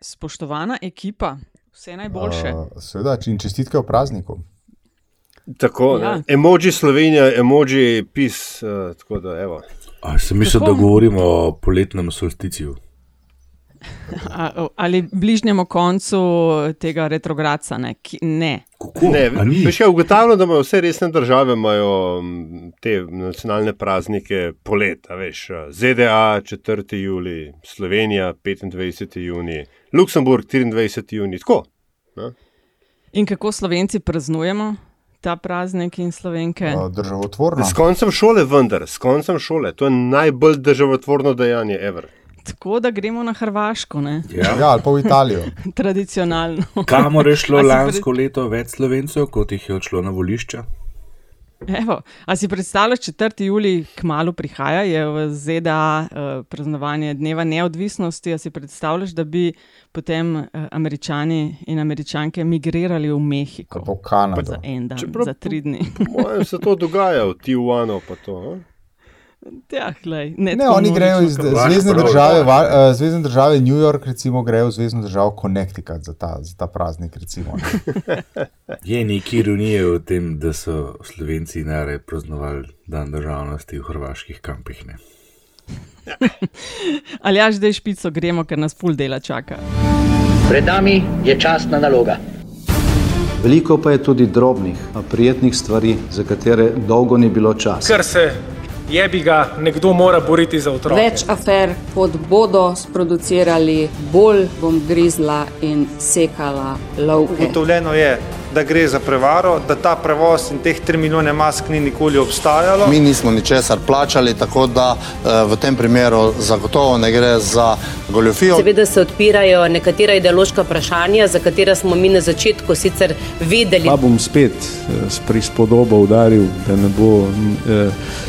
Spoštovana ekipa, vse najboljše. Uh, seveda, in čestitke v prazniku. Tako, ja. emoji Slovenija, emoji pis. Uh, tako da, evo. A, sem mislil, da govorimo o poletnem solsticiju. Ali bližnjemu koncu tega retrogradca? Ne. ne. ne še ugotavljam, da imajo vse resne države imajo te nacionalne praznike poleta. Veš, ZDA 4. juli, Slovenija 25. juni, Luksemburg 24. juni. Tako, In kako slovenci praznujemo? Ta praznik in slovenke. Državotvorno. S koncem šole, vendar, s koncem šole. To je najbolj državotvorno dejanje, ever. Tako da gremo na Hrvaško. Ja. ja, ali pa v Italijo. Tradicionalno. Kamor je šlo lansko pred... leto več slovencev, kot jih je odšlo na volišča? Evo, a si predstavljaš, 4. juli kmalo prihaja, je v ZDA uh, praznovanje dneva neodvisnosti. A si predstavljaš, da bi potem uh, američani in američanke migrirali v Mehiko? Po Kanado. Za en dan, Čeprav, za tri dni. Moje se to dogaja v Tijuanu, pa to. Eh? Ja, glej, ne, ne oni grejo iz zvezdne države, uh, zvezdne države New York, recimo, grejo v zvezdno državo Connecticut za ta, za ta praznik. Recimo, ne. Je nekaj ironije v tem, da so Slovenci najraje praznovali dan državnosti v hrvaških kampih. Ali ja, zdaj špico gremo, ker nas pol dela čaka. Pred nami je časna naloga. Veliko pa je tudi drobnih, a prijetnih stvari, za katere dolgo ni bilo časa. Kar se je bi ga nekdo mora boriti za otroke. Več afer, kot bodo sproducirali, bolj bom grizla in sekala lovke. Ugotovljeno je, da gre za prevaro, da ta prevoz in teh 3 milijone mask ni nikoli obstajalo. Mi nismo ničesar plačali, tako da eh, v tem primeru zagotovo ne gre za goljofijo. Seveda se odpirajo nekatera ideološka vprašanja, za katera smo mi na začetku sicer vedeli. Pa bom spet eh, s prispodobo udaril, da ne bo. Eh,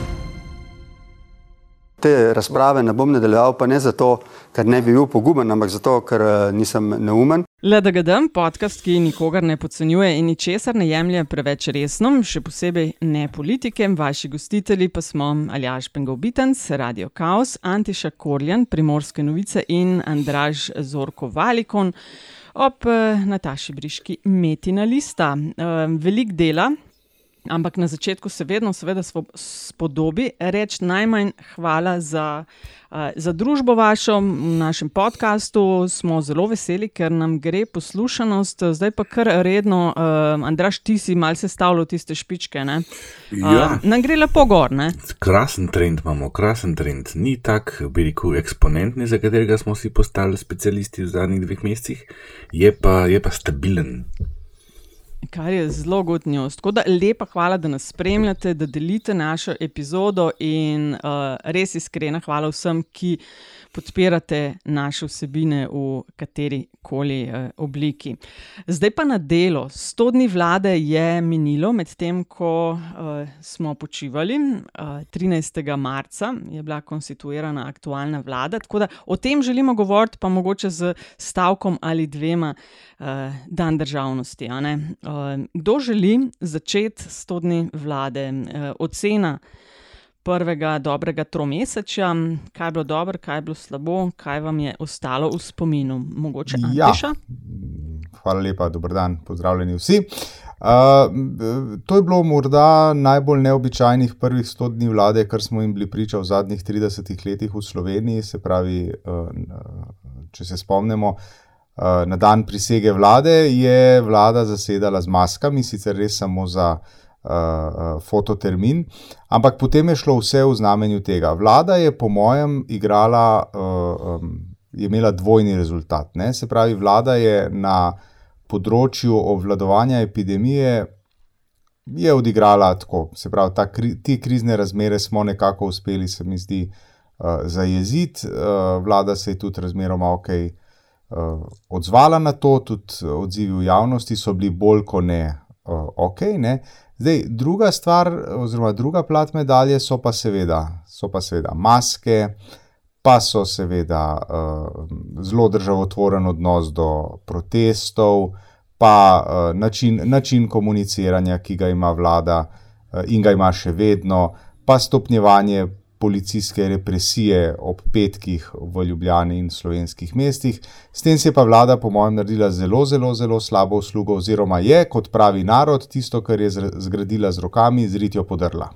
Te razprave ne bom nadaljeval, pa ne zato, ker ne bi bil poguben, ampak zato, ker eh, nisem neumen. LDGD, podcast, ki nikogar ne podcenjuje in ničesar ne jemlje preveč resno, še posebej ne politike. Vaši gostitelji pa smo Aljaš Pengovitens, Radio Chaos, Antiša Korjan, Primorske novice in Andraž Zorko Valikon ob eh, Nataši Briški Metina Lista. Eh, velik dela. Ampak na začetku se vedno, seveda, spodobi reči najmanj hvala za, uh, za družbo vašo v našem podkastu. Smo zelo veseli, ker nam gre poslušanost, zdaj pa kar redno. Uh, Andraš, ti si malce stavljal tiste špičke. Uh, ja. Nam gre lepo gor. Ne? Krasen trend imamo, krasen trend. Ni tak, bi rekel, eksponentni, za katerega smo si postali specialisti v zadnjih dveh mesecih, je pa, je pa stabilen kar je zelo godnjo. Tako da lepa hvala, da nas spremljate, da delite našo epizodo in uh, res iskrena hvala vsem, ki podpirate naše vsebine v kateri koli uh, obliki. Zdaj pa na delo. 100 dni vlade je minilo, medtem ko uh, smo počivali. Uh, 13. marca je bila konstituirana aktualna vlada. Tako da o tem želimo govoriti, pa mogoče z stavkom ali dvema uh, dan državnosti. Uh, kdo želi začeti s to dni vlade? Uh, ocena prvega dobrega tromesečja, kaj je bilo dobro, kaj je bilo slabo, kaj vam je ostalo v spominu, mogoče ja. Hvala lepa, dober dan, pozdravljeni vsi. Uh, to je bilo morda najbolj neobičajnih prvih 100 dni vlade, kar smo jim bili priča v zadnjih 30 letih v Sloveniji. Se pravi, uh, če se spomnimo, uh, na dan prisege vlade je vlada zasedala z maskami, sicer res samo za uh, uh, fototermin, ampak potem je šlo vse v znamenju tega. Vlada je, po mojem, igrala, um, je imela dvojni rezultat. Ne? Se pravi, vlada je na področju obvladovanja epidemije. Je odigrala tako, se pravi, ta, ti krizne razmere smo nekako uspeli, se mi zdi, uh, zajeziti. Uh, vlada se je tudi razmeroma ok uh, odzvala na to, tudi odzivi v javnosti so bili bolj kot ne uh, ok. Ne? Zdaj, druga stvar, oziroma druga plat medalje so pa seveda, so pa seveda maske, pa so seveda uh, zelo državotvoren odnos do protestov, pa uh, način, način komuniciranja, ki ga ima vlada uh, in ga ima še vedno, pa stopnjevanje policijske represije ob petkih v Ljubljani in slovenskih mestih. S tem se pa vlada, po mojem, naredila zelo, zelo, zelo slabo uslugo, oziroma je, kot pravi narod, tisto, kar je zgradila z rokami, zritjo podrla.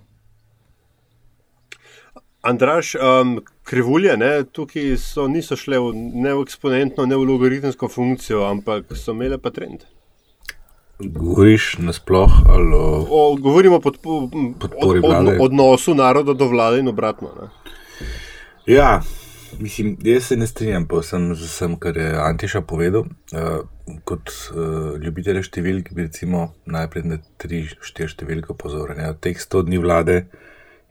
Andraš, um, krivulje ne, tukaj so, niso šle v, ne v eksponentno, ne v logaritmsko funkcijo, ampak so imele pa trend. Govoriš nasploh ali o, o govorimo pod, podpori od, od, odnosu naroda do vlade in obratno. Ne. Ja, mislim, jaz se ne strinjam povsem z vsem, kar je Antiša povedal. Uh, kot uh, ljubitelj številk bi recimo najprej na tri, štiri številke opozoril. Od teh 100 dni vlade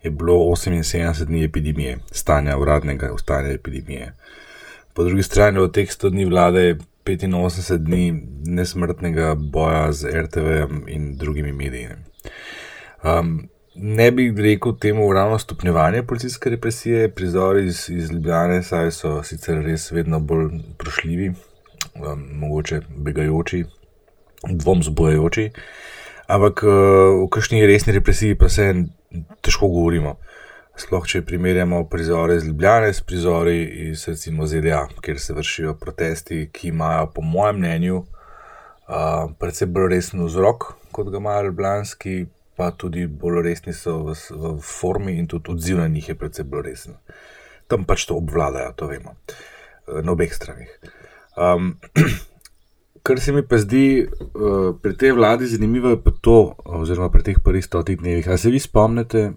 je bilo 78 dni epidemije, stanja uradnega stanja epidemije. Po drugi strani od teh 100 dni vlade je 85 dni nesmrtnega boja z RTV in drugimi mediji. Um, ne bi rekel temu ravno stopnjevanje policijske represije, prizori iz, iz Ljubljane, saj so sicer res vedno bolj prošljivi, um, mogoče begajoči, dvom zbojajoči, ampak uh, v kakšni resni represiji pa se težko govorimo. Sploh, če primerjamo prizore iz Ljubljana s prizori iz recimo ZDA, kjer se vršijo protesti, ki imajo, po mojem mnenju, uh, predvsem bolj resen vzrok, kot ga imajo Ljubljanski, pa tudi bolj resni so v, v formi in tudi odziv na njih je predvsem bolj resen. Tam pač to obvladajo, to vemo, na obeh stranih. Um, kar se mi pa zdi uh, pri tej vladi zanimivo, je pa to, oziroma pri teh prvih stotih dnevih. Ali se vi spomnite,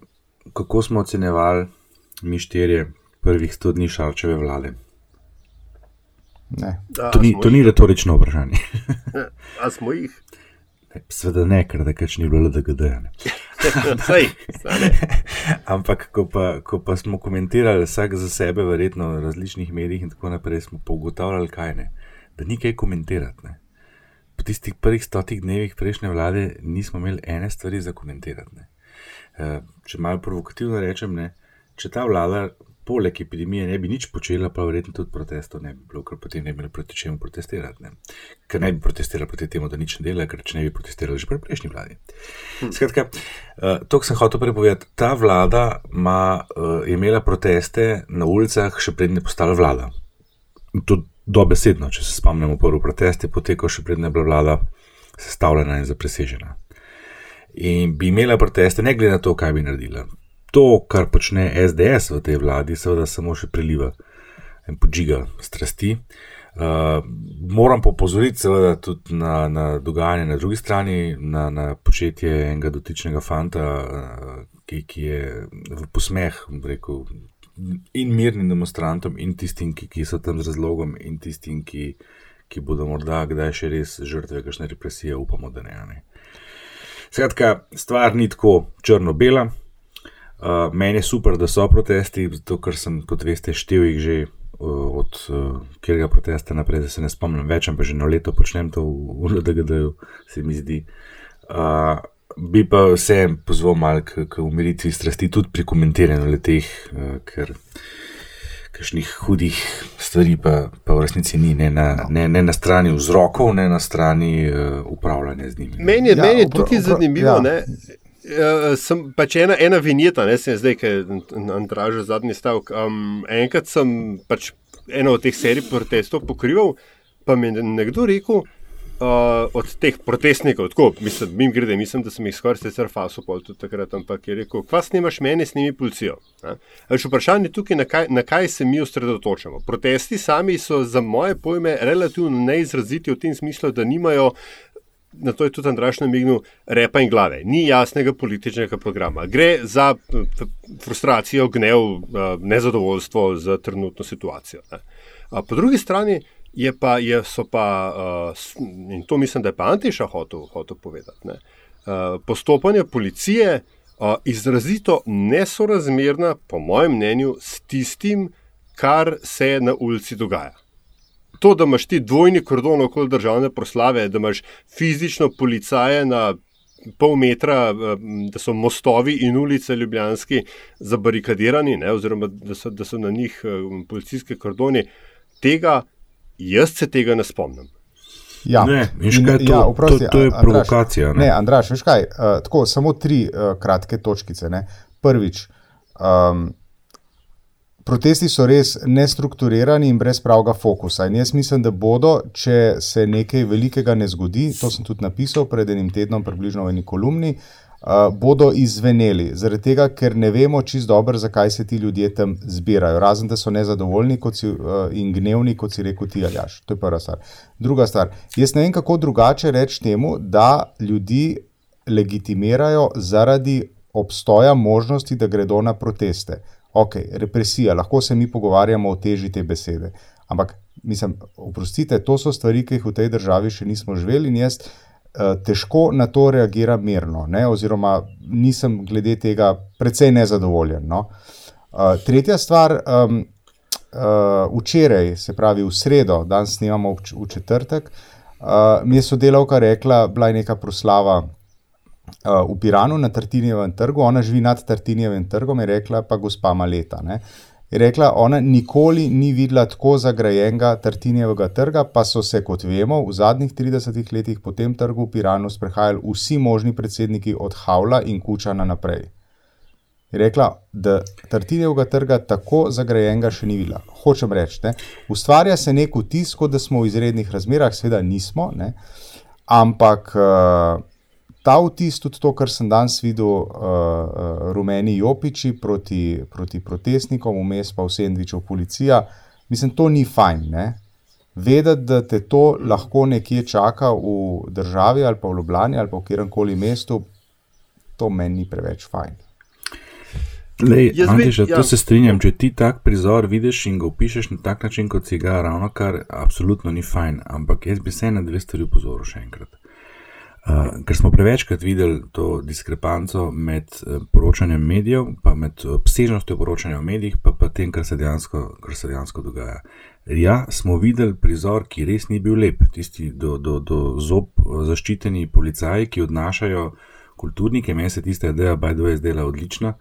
kako smo ocenjevali mi štirje prvih sto dni šarčeve vlade? Da, to ni, to ni retorično vprašanje. A smo jih? Sveda ne, ker da kač ni bilo LDGD. Ampak, ko pa, ko pa smo komentirali vsak za sebe, verjetno v različnih medijih in tako naprej, smo pa ugotavljali, kaj ne da ni kaj komentirati. Ne. Po tistih prvih stotih dnevih prejšnje vlade nismo imeli ene stvari za komentirati. Uh, če malo provokativno rečem, ne, če ta vlada poleg epidemije ne bi nič počela, pa verjetno tudi protestov ne bi bilo, ker potem ne bi imeli proti čemu protestirati. Ne. Ker ne bi protestirali proti temu, da nič ne dela, ker če ne bi protestirali že pri prejšnji vladi. Hm. Skratka, uh, to, sem hotel prepovedati, ta vlada ma, uh, je imela proteste na ulicah, še prednje postala vlada. Tudi dobesedno, če se spomnimo, prvi protest je potekal še predne bila vlada sestavljena in zapresežena. In bi imela proteste, ne glede na to, kaj bi naredila. To, kar počne SDS v tej vladi, seveda samo še priliva in podžiga strasti. Uh, moram pa opozoriti, seveda, tudi na, na dogajanje na drugi strani, na, na početje enega dotičnega fanta, uh, ki, ki je v posmeh, rekel, in mirnim demonstrantom, in tistim, ki, ki so tam z razlogom, in tistim, ki, ki bodo morda kdaj še res žrtve kakšne represije, upamo, da ne. ne. Skratka, stvar ni tako črno-bela. Uh, meni je super, da so protesti, zato ker sem, kot veste, števil jih že uh, od uh, kjerega protesta naprej, da se ne spomnim več, ampak že na leto počnem to v, LDGD-ju, se mi zdi. Uh, bi pa vse pozval malo k, k umiritvi strasti, tudi pri komentiranju leteh, uh, ker kakšnih hudih stvari pa, pa v resnici ni, ne na, ne, ne na strani vzrokov, ne na strani uh, upravljanja z njimi. Meni je, ja, meni je tukaj zanimivo. Ja. Uh, sem pač ena, ena vinjeta, ne sem zdaj, ki je Andraž zadnji stavek. Um, enkrat sem pač eno od teh serij protestov pokrival, pa mi je nekdo rekel, uh, od teh protestnikov, tako mislim, grede, mislim, da sem jih skoraj sicer fasopol tudi takrat, ampak je rekel, kva snimaš meni, snimi policijo. Še vprašanje tukaj, na kaj, na kaj se mi osredotočamo. Protesti sami so za moje pojme relativno neizraziti v tem smislu, da nimajo. Na to je tudi Andraš namignil, repa in glave. Ni jasnega političnega programa. Gre za frustracijo, gnev, nezadovoljstvo z trenutno situacijo. Po drugi strani, Je pa, je, pa, uh, in to mislim, da je pa Antiša hotel, hotel povedati, ne, uh, postopanje policije uh, izrazito nesorazmerna, po mojem mnenju, s tistim, kar se na ulici dogaja. To, da imaš ti dvojni kordon okoli državne proslave, da imaš fizično policaje na pol metra, da so mostovi in ulice ljubljanski zabarikadirani, ne, oziroma da so, da so na njih policijske kordoni. Tega, jaz se tega ne spomnim. Ja, Ne, kaj je to? ja, oprosti, To- to je Andraž, provokacija, ne? Ne, Andraš, veš kaj, uh, tako, samo tri uh, kratke točkice. Ne. Prvič, um, protesti so res nestrukturirani in brez pravega fokusa. In jaz mislim, da bodo, če se nekaj velikega ne zgodi, to sem tudi napisal pred enim tednom, približno v eni kolumni, uh, bodo izveneli. Zaradi tega, ker ne vemo čist dobro, zakaj se ti ljudje tam zbirajo. Razen, da so nezadovoljni si, uh, in gnevni, kot si rekel, ti aljaš. To je prva stvar. Druga stvar. Jaz ne vem, kako drugače reči temu, da ljudi legitimirajo zaradi obstoja možnosti, da gredo na proteste. Ok, represija, lahko se mi pogovarjamo o teži te besede. Ampak, mislim, oprostite, to so stvari, ki jih v tej državi še nismo živeli in jaz uh, težko na to reagiram mirno, ne? oziroma nisem glede tega precej nezadovoljen. No? Uh, tretja stvar, um, uh, včeraj, se pravi v sredo, danes snimamo v, v četrtek, uh, mi je sodelavka rekla, bila je neka proslava uh, v Piranu na Tartinijevem trgu, ona živi nad Tartinijevem trgom, je rekla pa gospa Maleta. Ne? Je rekla, ona nikoli ni videla tako zagrajenega Tartinijevega trga, pa so se, kot vemo, v zadnjih 30 letih po tem trgu v Piranu sprehajali vsi možni predsedniki od Havla in Kučana naprej. Je rekla, da Tartinijevega trga tako zagrajenega še ni videla. Hočem reči, ne? ustvarja se nek vtis, kot da smo v izrednih razmerah, seveda nismo, ne? ampak uh, ta vtis, tudi to, kar sem danes videl, uh, rumeni jopiči proti, proti protestnikom, vmes pa v Sendviču policija, mislim, to ni fajn. Ne? Vedeti, da te to lahko nekje čaka v državi ali pa v Ljubljani ali pa v kjerem koli mestu, to meni ni preveč fajn. Lej, Antiša, ja. to se strinjam, če ti tak prizor vidiš in ga opišeš na tak način, kot si ga ravno kar, absolutno ni fajn. Ampak jaz bi se na dve stvari upozoril še enkrat. Uh, ker smo prevečkrat videli to diskrepanco med uh, poročanjem medijev, pa med obsežnostjo poročanja v medijih, pa, pa tem, kar se, dejansko, kar se dejansko dogaja. Ja, smo videli prizor, ki res ni bil lep, tisti do, do, do zob eh, zaščiteni policaji, ki odnašajo kulturnike, meni se tista ideja, the way, zdela odlična.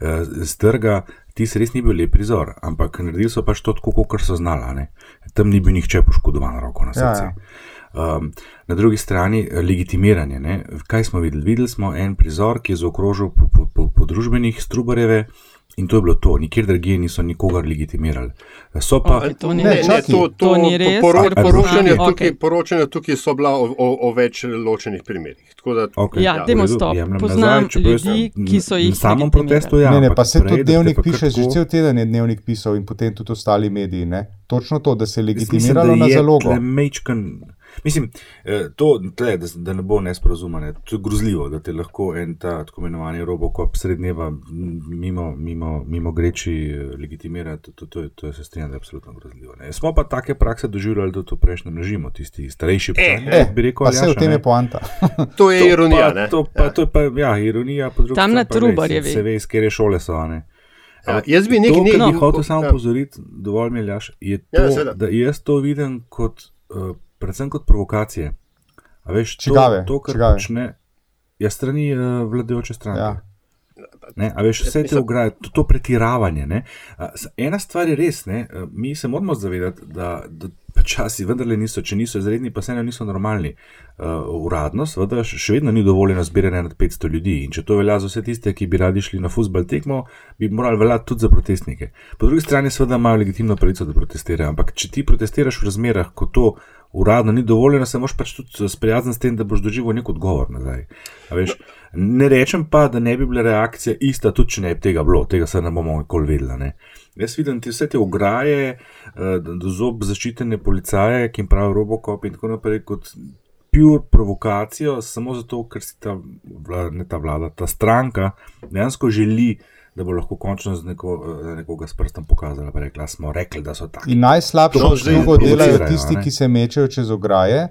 eh, Z trga ti res ni bil lep prizor, ampak naredili so pač to kot so znala. Ne? Tam ni bil nihče poškodovan, roko na Ja, srce. ja. Um, na drugi strani eh, legitimiranje. Ne? Kaj smo videli? Videli smo en prizor, ki je zaokrožil po, po, po, po družbenih strubareve. In to je bilo to, nikjer drugje niso nikogar legitimirali. So pa. Okej, to ni Ne, ne, to, to, To ni res. poro, poročanja, družbe- tukaj, poročanja tukaj so bila o, o, o več ločenih primerih. Tako Da, Okay, Ja, dajmo stop. Poznam ljudi, ki so jih Na samem protestu, ja. ne, ne, pa se prej, tudi dnevnik piše, že cel teden je dnevnik pisal in potem tudi ostali mediji. Ne? Točno to, da se je Jaz mislim, legitimiralo da na je zalogo. tle mečkan- Mislim, eh, to, tle, da, da ne bo nesporazumene, to je grozljivo, da te lahko en ta tako imenovani robokop srednjeva mimo, mimo, mimo greči eh, legitimira, to, to, to, je- to je se strinjam, da je absolutno grozljivo. Ne. Smo pa take prakse doživljali tudi v prejšnjem režimu, tisti starejši občani, Eh, bi rekel, pa se v tem ne. je poanta. To je ironija. Pa, ne? to, pa, to je pa, ja, ironija, po drugi Tam na strani pa glej, Trubarjevi. Se ve, iz kere šole so. a Ne. Ja, jaz bi to, nekaj- nekaj- bi hotel samo ja. opozoriti, dovolj mi je, Ljaš, je to, Ja, seveda. da jaz to vidim kot, uh, predvsem kot provokacije. A veš, to, Čigave, to, kar čigave? počne, je strani uh, vladajoče stranke. Ja. Ne, a veš, vse te ograje, to, to pretiravanje. Ne? A, Ena stvar je res, ne? a, mi se moramo zavedati, da, da počasi vendarle niso, če niso izredni, pa vseeno niso normalni. Uh, uradno, seveda, še vedno ni dovoljeno zbiranje nad 500 ljudi in če to velja za vse tiste, ki bi radi šli na futbal tekmo, bi morali veljati tudi za protestnike. Po drugi strani, seveda, imajo legitimno pravico, da protestirajo, ampak če ti protestiraš v razmerah, ko to uradno ni dovoljeno, se moraš pač tudi sprijazniti s tem, da boš doživel nek odgovor nazaj. Veš, ne rečem pa, da ne bi bila reakcija ista, tudi če ne bi tega bilo, tega se ne bomo nikoli vedeli. Ne. Jaz vidim ti vse te ograje, eh, do zob zaščitene policaje, ki jim pravijo robokop in tako naprej, kot pur provokacijo, samo zato, ker si ta, ne ta vlada, ta stranka dejansko želi, da bo lahko končno z neko, eh, nekoga s prstom pokazala, pa rekla, smo rekli, da so taki. In zdaj drugo delajo tisti, a ne. ki se mečejo čez ograje,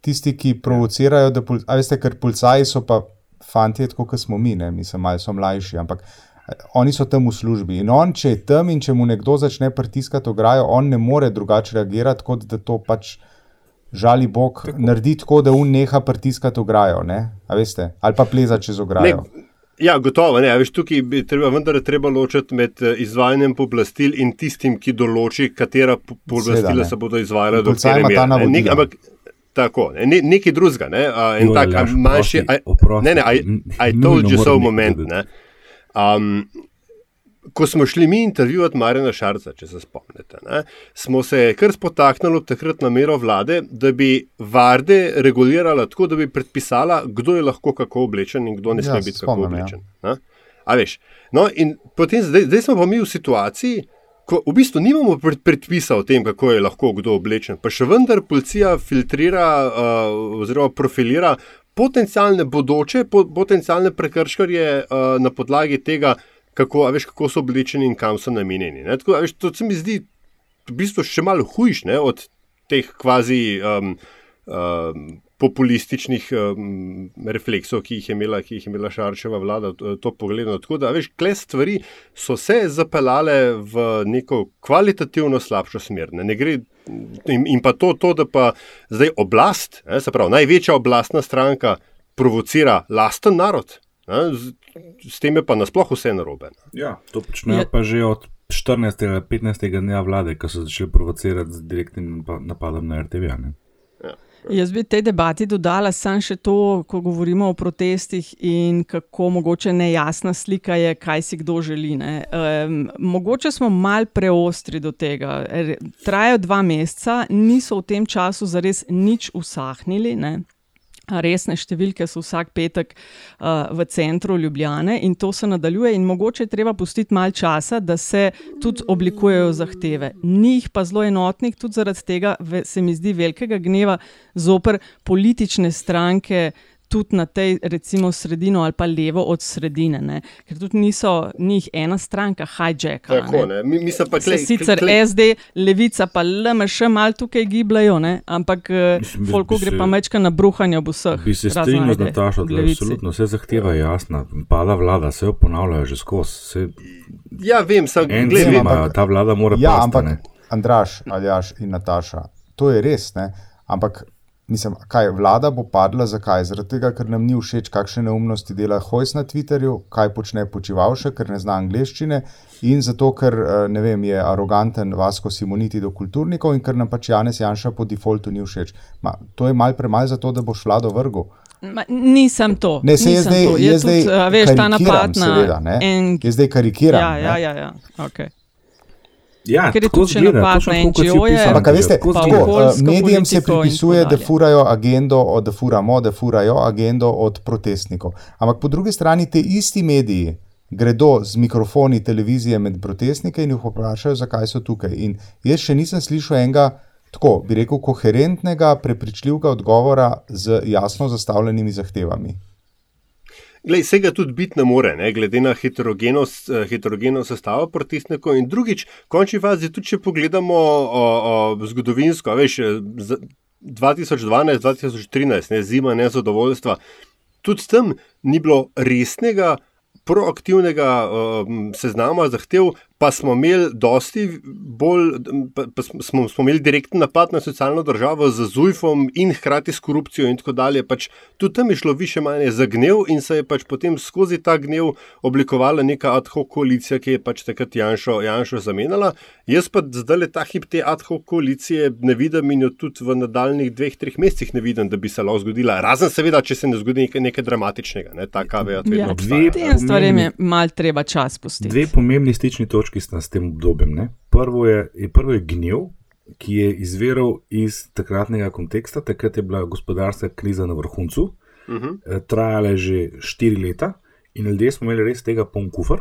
tisti, ki provocirajo. Da, pol- a veste, ker policaji so pa fanti, kot smo mi, ne, mislim, malo so mlajši, ampak eh, oni so tam v službi. In on, če je tam in če mu nekdo začne pritiskati ograjo, on ne more drugače reagirati, kot da to pač žali Bog, tako. naredi tako, da un neha pritiskati ograjo, ali pa pleza čez ograjo. Ne. Ja, gotovo. Ne, veš, tukaj bi treba, vendar je treba ločiti med eh, izvajanjem pooblastil in tistim, ki določi, katera pooblastila se bodo izvajala do konca. Ampak tako, ne, nekaj drugega. Ne, in tako, manjši. Ne, ne, I told you so moment. Ne. Um, ko smo šli mi intervjuvati Marina Šarca, če se spomnite, ne, smo se kar spotaknili ob takrat namero vlade, da bi varde regulirala tako, da bi predpisala, kdo je lahko kako oblečen in kdo ne sme ja, biti spomnim, kako ja. oblečen. Ja. A veš. No, in potem zdaj, zdaj smo pa mi v situaciji, ko v bistvu nimamo predpisa o tem, kako je lahko kdo oblečen, pa še vendar policija filtrira uh, oziroma profilira potencijalne bodoče, potencijalne prekrškarje uh, na podlagi tega, kako, veš, kako so oblečeni in kam so namenjeni. Tako, veš, to se mi zdi v bistvu še malo hujš ne, od teh kvazi um, um, populističnih um, refleksov, ki jih je imela, ki jih je imela Šarčeva vlada, to, to pogledano. Tako da, veš, kle stvari so se zapeljale v neko kvalitativno slabšo smer. Ne, ne gre, in, in pa to, to, da pa zdaj oblast, ne, se pravi, največja oblastna stranka provocira lasten narod. Ne, z, s tem je pa nasploh vse narobe. Ja, to počnejo pa že od 14. ali 15. dneva vlade, ko so začeli provocirati z direktnim napadom na RTV. Ne? Ja. Jaz bi tej debati dodala samo še to, ko govorimo o protestih in kako mogoče nejasna slika je, kaj si kdo želi. Um, mogoče smo mal preostri do tega. Trajajo dva meseca, niso v tem času zares nič usahnili. Ne? Resne številke so vsak petek uh, v centru Ljubljane in to se nadaljuje, in mogoče je treba pustiti malo časa, da se tudi oblikujejo zahteve. Ni jih pa zelo enotnih, tudi zaradi tega se mi zdi velikega gneva zoper politične stranke, tudi na tej, recimo, sredino ali pa levo od sredine, ne? ker tudi niso njih ena stranka, hijack. Mi, mi pa klej, sicer klej. SD, levica pa LMŠ malo tukaj gibljajo, ne? ampak eh, folko gre pa mečka na bruhanje ob vseh. Bi se strinjal z Natašo, da je absolutno vse zahteva jasna, pada vlada, vse jo ponavljajo že skozi. Se... Ja, vem, sem gledal. Ampak... Ta vlada mora biti. Ja, ampak Andraš, Aljaš in Nataša, to je res, ne? ampak Mislim, kaj vlada bo padla, zakaj? Zaradi tega, ker nam ni všeč, kakšne neumnosti dela Hojs na Twitterju, kaj počne počivalše, ker ne zna angleščine, in zato, ker eh, vem, je aroganten Vasko Simoniti do kulturnikov in ker nam pač Janes Janša po defaultu ni všeč. Ma, to je mal premaj za to, da boš vlado vrgel. Ma, nisem to. Ne, se je zdaj, je zdaj, veš, ta napad na. Seveda, en... Je zdaj karikiran. Ja, ja, ja. ja. Okay. Ja, ker je to še napad na NGO-je. Ampak, veste, tako, uh, medijem se pripisuje, da furajo agendo, od, da furamo, da furajo agendo od protestnikov. Ampak po drugi strani te isti mediji gredo z mikrofoni televizije med protestnike in jih vprašajo, zakaj so tukaj. In jaz še nisem slišal enega, tako bi rekel, koherentnega, prepričljivega odgovora z jasno zastavljenimi zahtevami. Glej, vsega tudi biti ne more, ne, glede na heterogenost, eh, heterogenost sestava protestnikov. In drugič, končni fazi, tudi če pogledamo o, o, zgodovinsko, veš, 2012-2013, ne, zima nezadovoljstva, tudi tam ni bilo resnega, proaktivnega um, seznama zahtev, pa smo imeli dosti bolj, pa, pa smo, smo imeli direktni napad na socialno državo z ZUJF-om in hkrati s korupcijo in tako dalje. Pač tudi tam je šlo više manje za gnev in se je pač potem skozi ta gnev oblikovala neka ad hoc koalicija, ki je pač takrat Janšo, Janšo zamenjala. Jaz pa zdaj le ta hip te ad hoc koalicije ne vidim in jo tudi v nadaljnih dveh, treh mesecih ne vidim, da bi se lahko zgodila. Razen seveda, če se ne zgodi nekaj, nekaj dramatičnega, ne? ta kave od vedno. Ja, dve stvari je mal treba čas pustiti. Dve pomembni stični točki točki sta s tem obdobjem. Ne? Prvo je, je, prvo je gnjev, ki je izviral iz takratnega konteksta, takrat je bila gospodarska kriza na vrhuncu, uh mhm. eh, -huh. trajala je že štiri leta in ljudje smo imeli res tega poln kufr.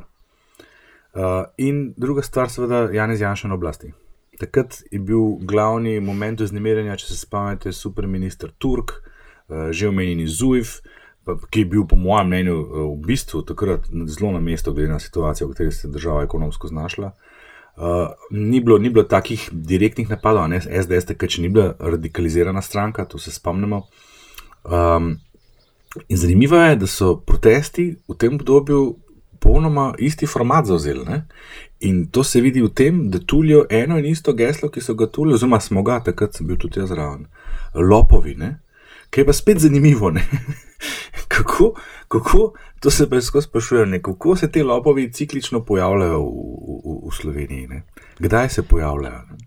Uh, in druga stvar, seveda, Janez Janša na oblasti. Takrat je bil glavni moment vznemirjenja, če se spomnite, superministr Turk, uh, že omenjeni Zujf, uh, ki je bil, po mojem mnenju, eh, v bistvu takrat zelo na mestu, glede na situacijo, v kateri se je država ekonomsko znašla. Uh, ni, bilo, ni bilo takih direktnih napadov, ne SDS, ker če ni bila radikalizirana stranka, to se spomnimo. Um, in zanimivo je, da so protesti v tem obdobju popolnoma isti format zauzeli. Ne? In to se vidi v tem, da tulijo eno in isto geslo, ki so ga tulili, oziroma smo ga, takrat sem bil tudi jaz zraven. Lopovi, ne? Kaj pa spet zanimivo? kako, kako, to se pa skozi sprašujem, kako se te lopovi ciklično pojavljajo v, v, v Sloveniji, ne? Kdaj se pojavljajo? Ne?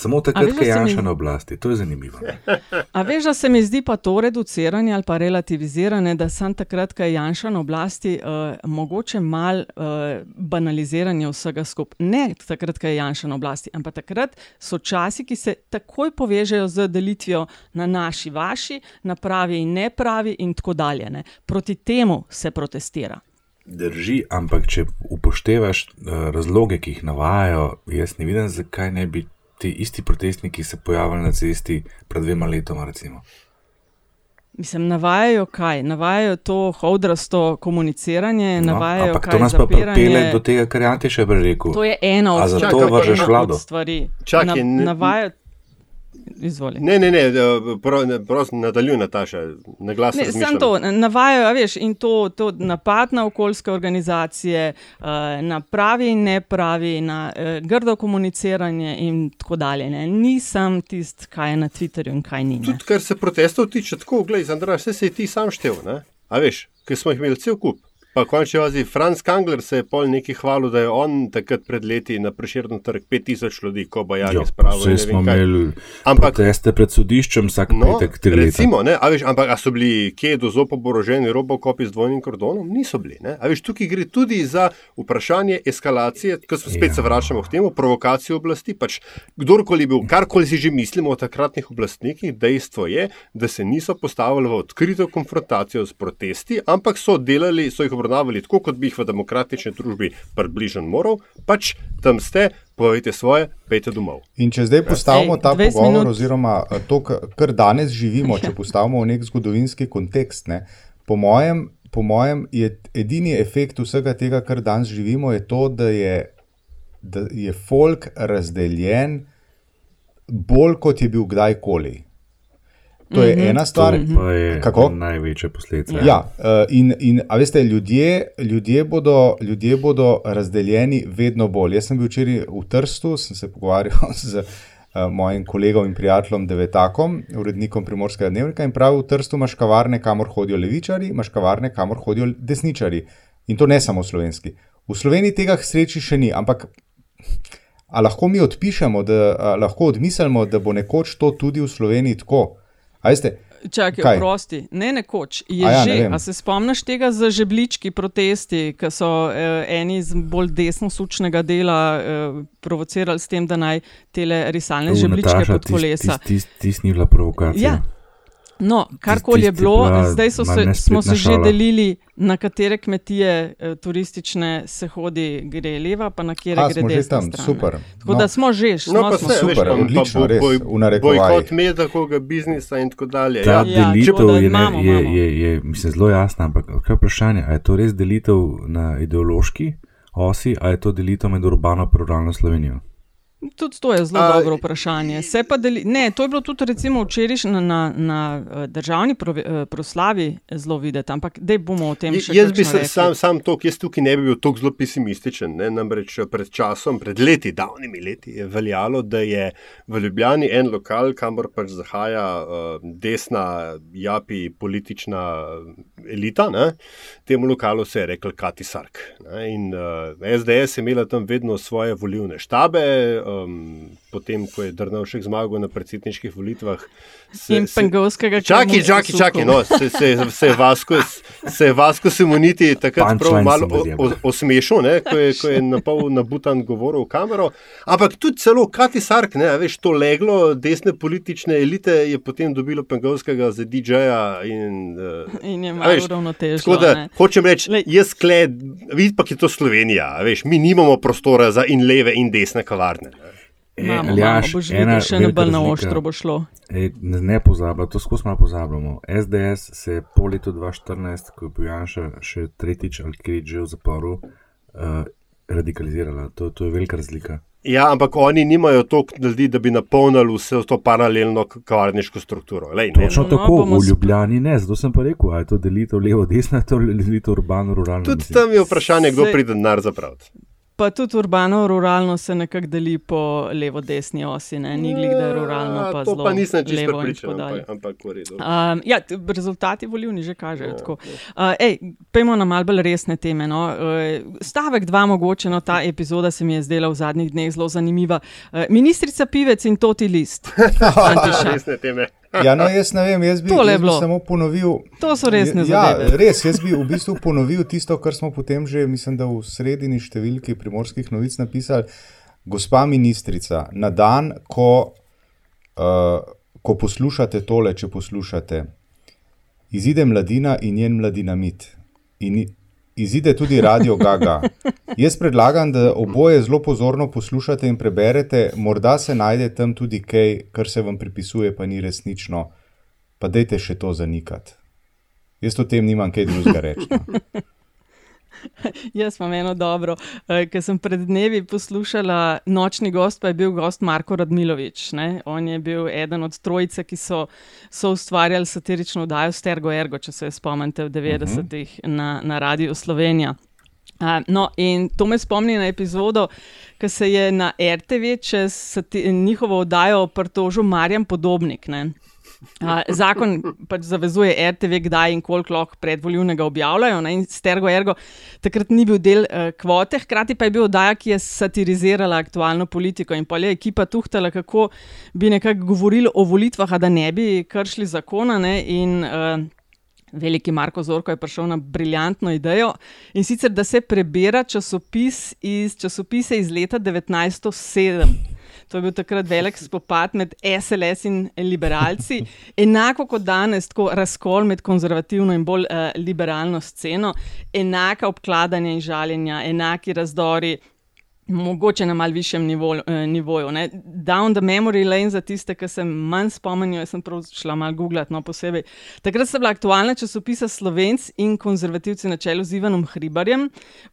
Samo takrat, ko je Janša mi... na oblasti, to je zanimivo. A veš, da se mi zdi pa to reduciranje ali pa relativiziranje, da sem takrat, ko je Janša na oblasti, uh, mogoče mal uh, banaliziranje vsega skupaj. Ne takrat, ko je Janša na oblasti, ampak takrat so časi, ki se takoj povežejo z delitvijo na naši, vaši, na pravi in nepravi in tako dalje. Ne. Proti temu se protestira. Drži, ampak če upoštevaš uh, razloge, ki jih navajajo, jaz ne vidim, zakaj ne bi ti isti protestniki se pojavili na cesti pred dvema letoma. Recimo. Mislim, navajajo kaj? Navajajo to hodrasto komuniciranje, no, navajajo ampak kaj. To nas zapiranje. pa pripelje do tega, kar je prej rekel. To je eno od stvari. Zato vržeš vlado. Čakaj, Na, navajajo Izvoli. Ne, ne, ne, prosim, nadaljuj, Nataša, na glas. Ne, sem to, navajajo, veš, in to, to napad na okoljske organizacije, uh, na pravi in ne pravi, na uh, grdo komuniciranje in tako dalje. Ne. Nisem tisti, kaj je na Twitterju in kaj ni. Tudi, kar se protestov tiče, tako, gledaj, Andrej, vse se je ti sam štev, ne? A veš, ker smo jih imeli cel kup. Pa končni vazi, Franz Kangler se je pol neki hvalil, da je on takrat pred leti na preširno trg 5000 ljudi, ko bo Jan spravil. Vse smo imeli, ampak teste pred sodiščem vsak no, petek tri leta. Recimo, ne, a veš, ampak a so bili kje do zopo boroženi robokopi z dvojnim kordonom? Niso bili, ne. A veš, tukaj gre tudi za vprašanje eskalacije, ko se spet ja. vračamo k temu, provokacije oblasti. Pač kdorkoli bil, karkoli si že mislimo o takratnih oblastnikih, dejstvo je, da se niso postavili v odkrito konfrontacijo s protesti, ampak so delali, so jih obravnavali tako, kot bi jih v demokratični družbi približen moral, pač tam ste, povejte svoje, pejte domov. In če zdaj postavimo Ej, ta pogovor, minut. oziroma eh, to, kar danes živimo, če postavimo v nek zgodovinski kontekst, ne, po, mojem, po mojem je edini efekt vsega tega, kar danes živimo, je to, da je, da je folk razdeljen bolj kot je bil kdajkoli. To je mm -hmm. ena stvar, ki je največja posledica. Ja, uh, in, in veste, ljudje, ljudje, bodo, ljudje bodo razdeljeni vedno bolj. Jaz sem bil včeraj v Trstu, sem se pogovarjal z uh, mojim kolegom in prijateljem Devetakom, urednikom Primorskega dnevnika, in pravi, v Trstu imaš kavarne, kamor hodijo levičari, imaš kavarne, kamor hodijo desničari. In to ne samo slovenski. V Sloveniji tega sreči še ni, ampak. A lahko mi odpišemo, da lahko odmislimo, da bo nekoč to tudi v Sloveniji tako? Čakaj, prosti, ne nekoč. Je a ja, že, ne a se spomniš tega z žeblički protesti, ki so eh, eni iz bolj desno-sučnega dela eh, provocirali s tem, da naj te risalne žebličke pod kolesa. Tis, tis, tis ni bila provokacija. Ja. No, karkoli je bilo, zdaj se, smo se že delili, na katere kmetije e, turistične se hodi, gre leva, pa na kjer gre desna. Tam, super. Tako no. da smo že, no, no, pa smo se, super, veš, odlično, res, bojkot medakoga biznisa in tako dalje. Ta ja, delitev ja, je, imamo, je, je, je, je mislim, zelo jasna, ampak kaj vprašanje, je to res delitev na ideološki osi, ali je to delitev med urbano in ruralno Slovenijo? Tudi to je zelo A, dobro vprašanje. Deli, ne, to je bilo tudi včeraj na, na, na eh, državni eh, proslavi zelo videti, ampak da bomo o tem še. Jaz bi se sam, sam to, jaz tukaj ne bi bil tako zelo pesimističen. Ne? Namreč eh, pred časom, pred leti, davnimi leti, je veljalo, da je v Ljubljani en lokal, kamor pač zahaja uh, desna, japi politična elita. Ne? Temu lokalu se je rekel Kati Sark. Ne? In uh, SDS je imela tam vedno svoje volivne štabe um, potem, ko je Drnovšek zmagal na predsedniških volitvah. Se, in pengovskega. Čakaj, čakaj, čakaj, no, se, se, se Vasko, se Vasko Simoniti takrat prav malo osmešil, ko je, ko je napol nabutan govoril v kamero. Ampak tudi celo Kati Sark, ne, veš, to leglo desne politične elite je potem dobilo pengovskega za DJ-ja. In, uh, in je malo da hočem reči, jaz skled, vidi pa, je to Slovenija, veš, mi nimamo prostora za in leve in desne kavarne. Imamo, Ljaš, imamo, ena, še ne bo na ostro bo šlo. Ej, ne ne pozabimo, to skozi malo pozabljamo. SDS se je po letu 2014, ko je bil Janša še tretjič ali kjer že v zaporu, uh, radikalizirala. To, to je velika razlika. Ja, ampak oni nimajo toliko ljudi, da bi napolnili vse to paralelno kavarniško strukturo. Lej, Točno no, tako, v Ljubljani ne, zato sem pa rekel, da je to delitev levo-desna, to je delitev urbano-ruralno. Tudi tam je vprašanje, kdo pride denar zapraviti. Pa tudi urbano-ruralno se nekako deli po levo-desni osi, ne? glih, da je ruralno pa to pa nisem čisto prepričan, ampak, ampak v redu. Um, ja, rezultati volivni že kažejo. tako. Uh, ej, pejmo na malce bolj resne teme. No. Uh, stavek dva, mogoče, no, ta epizoda se mi je zdela v zadnjih dneh zelo zanimiva. Uh, ministrica Pivec in Toti List. Resne teme. Ja, no, jaz ne vem, jaz bi, Tole jaz bi samo ponovil. To so resne ja, zadeve. Res, jaz bi v bistvu ponovil tisto, kar smo potem že, mislim, da v sredini številki primorskih novic napisali. Gospa ministrica, na dan, ko, uh, ko poslušate tole, če poslušate, izide mladina in njen mladinamit. In izide tudi Radio Gaga. Jaz predlagam, da oboje zelo pozorno poslušate in preberete, morda se najde tam tudi kaj, kar se vam pripisuje, pa ni resnično. Pa dajte še to zanikati. Jaz o tem nimam kaj drugega reči. Jaz imam eno dobro, eh, ker sem pred dnevi poslušala Nočni gost, pa je bil gost Marko Radmilovič. Ne? On je bil eden od trojice, ki so, so ustvarjali satirično oddajo Stergo Ergo, če se spomnite, v 90-ih na, na Radiu Slovenija. Uh, no, in to me spomni na epizodo, ki se je na RTV čez njihovo oddajo pritožil Marjan Podobnik. Ne? Uh, zakon pač zavezuje RTV, kdaj in koliko lahko predvoljivnega objavljajo. Ne? In Stergo Ergo takrat ni bil del uh, kvote, hkrati pa je bil oddaja, ki je satirizirala aktualno politiko. In pol je ekipa tuhtala, kako bi nekako govorili o volitvah, da ne bi kršili zakona. Ne? In uh, Veliki Marko Zorko je prišel na briljantno idejo in sicer, da se prebira časopis iz, časopise iz leta 1907. To je bil takrat velik spopad med SLS in liberalci, enako kot danes, tako razkol med konzervativno in bolj uh, liberalno sceno, enaka obkladanja in žaljenja, enaki razdori. Mogoče na malce višjem nivoju. Eh, nivoju ne. Down the memory lane za tiste, ki se manj spomnijo, sem prav šla malo googlati, no posebej. Takrat sta bila aktualna časopisa Slovenc in konzervativci na čelu z Ivanom Hribarjem,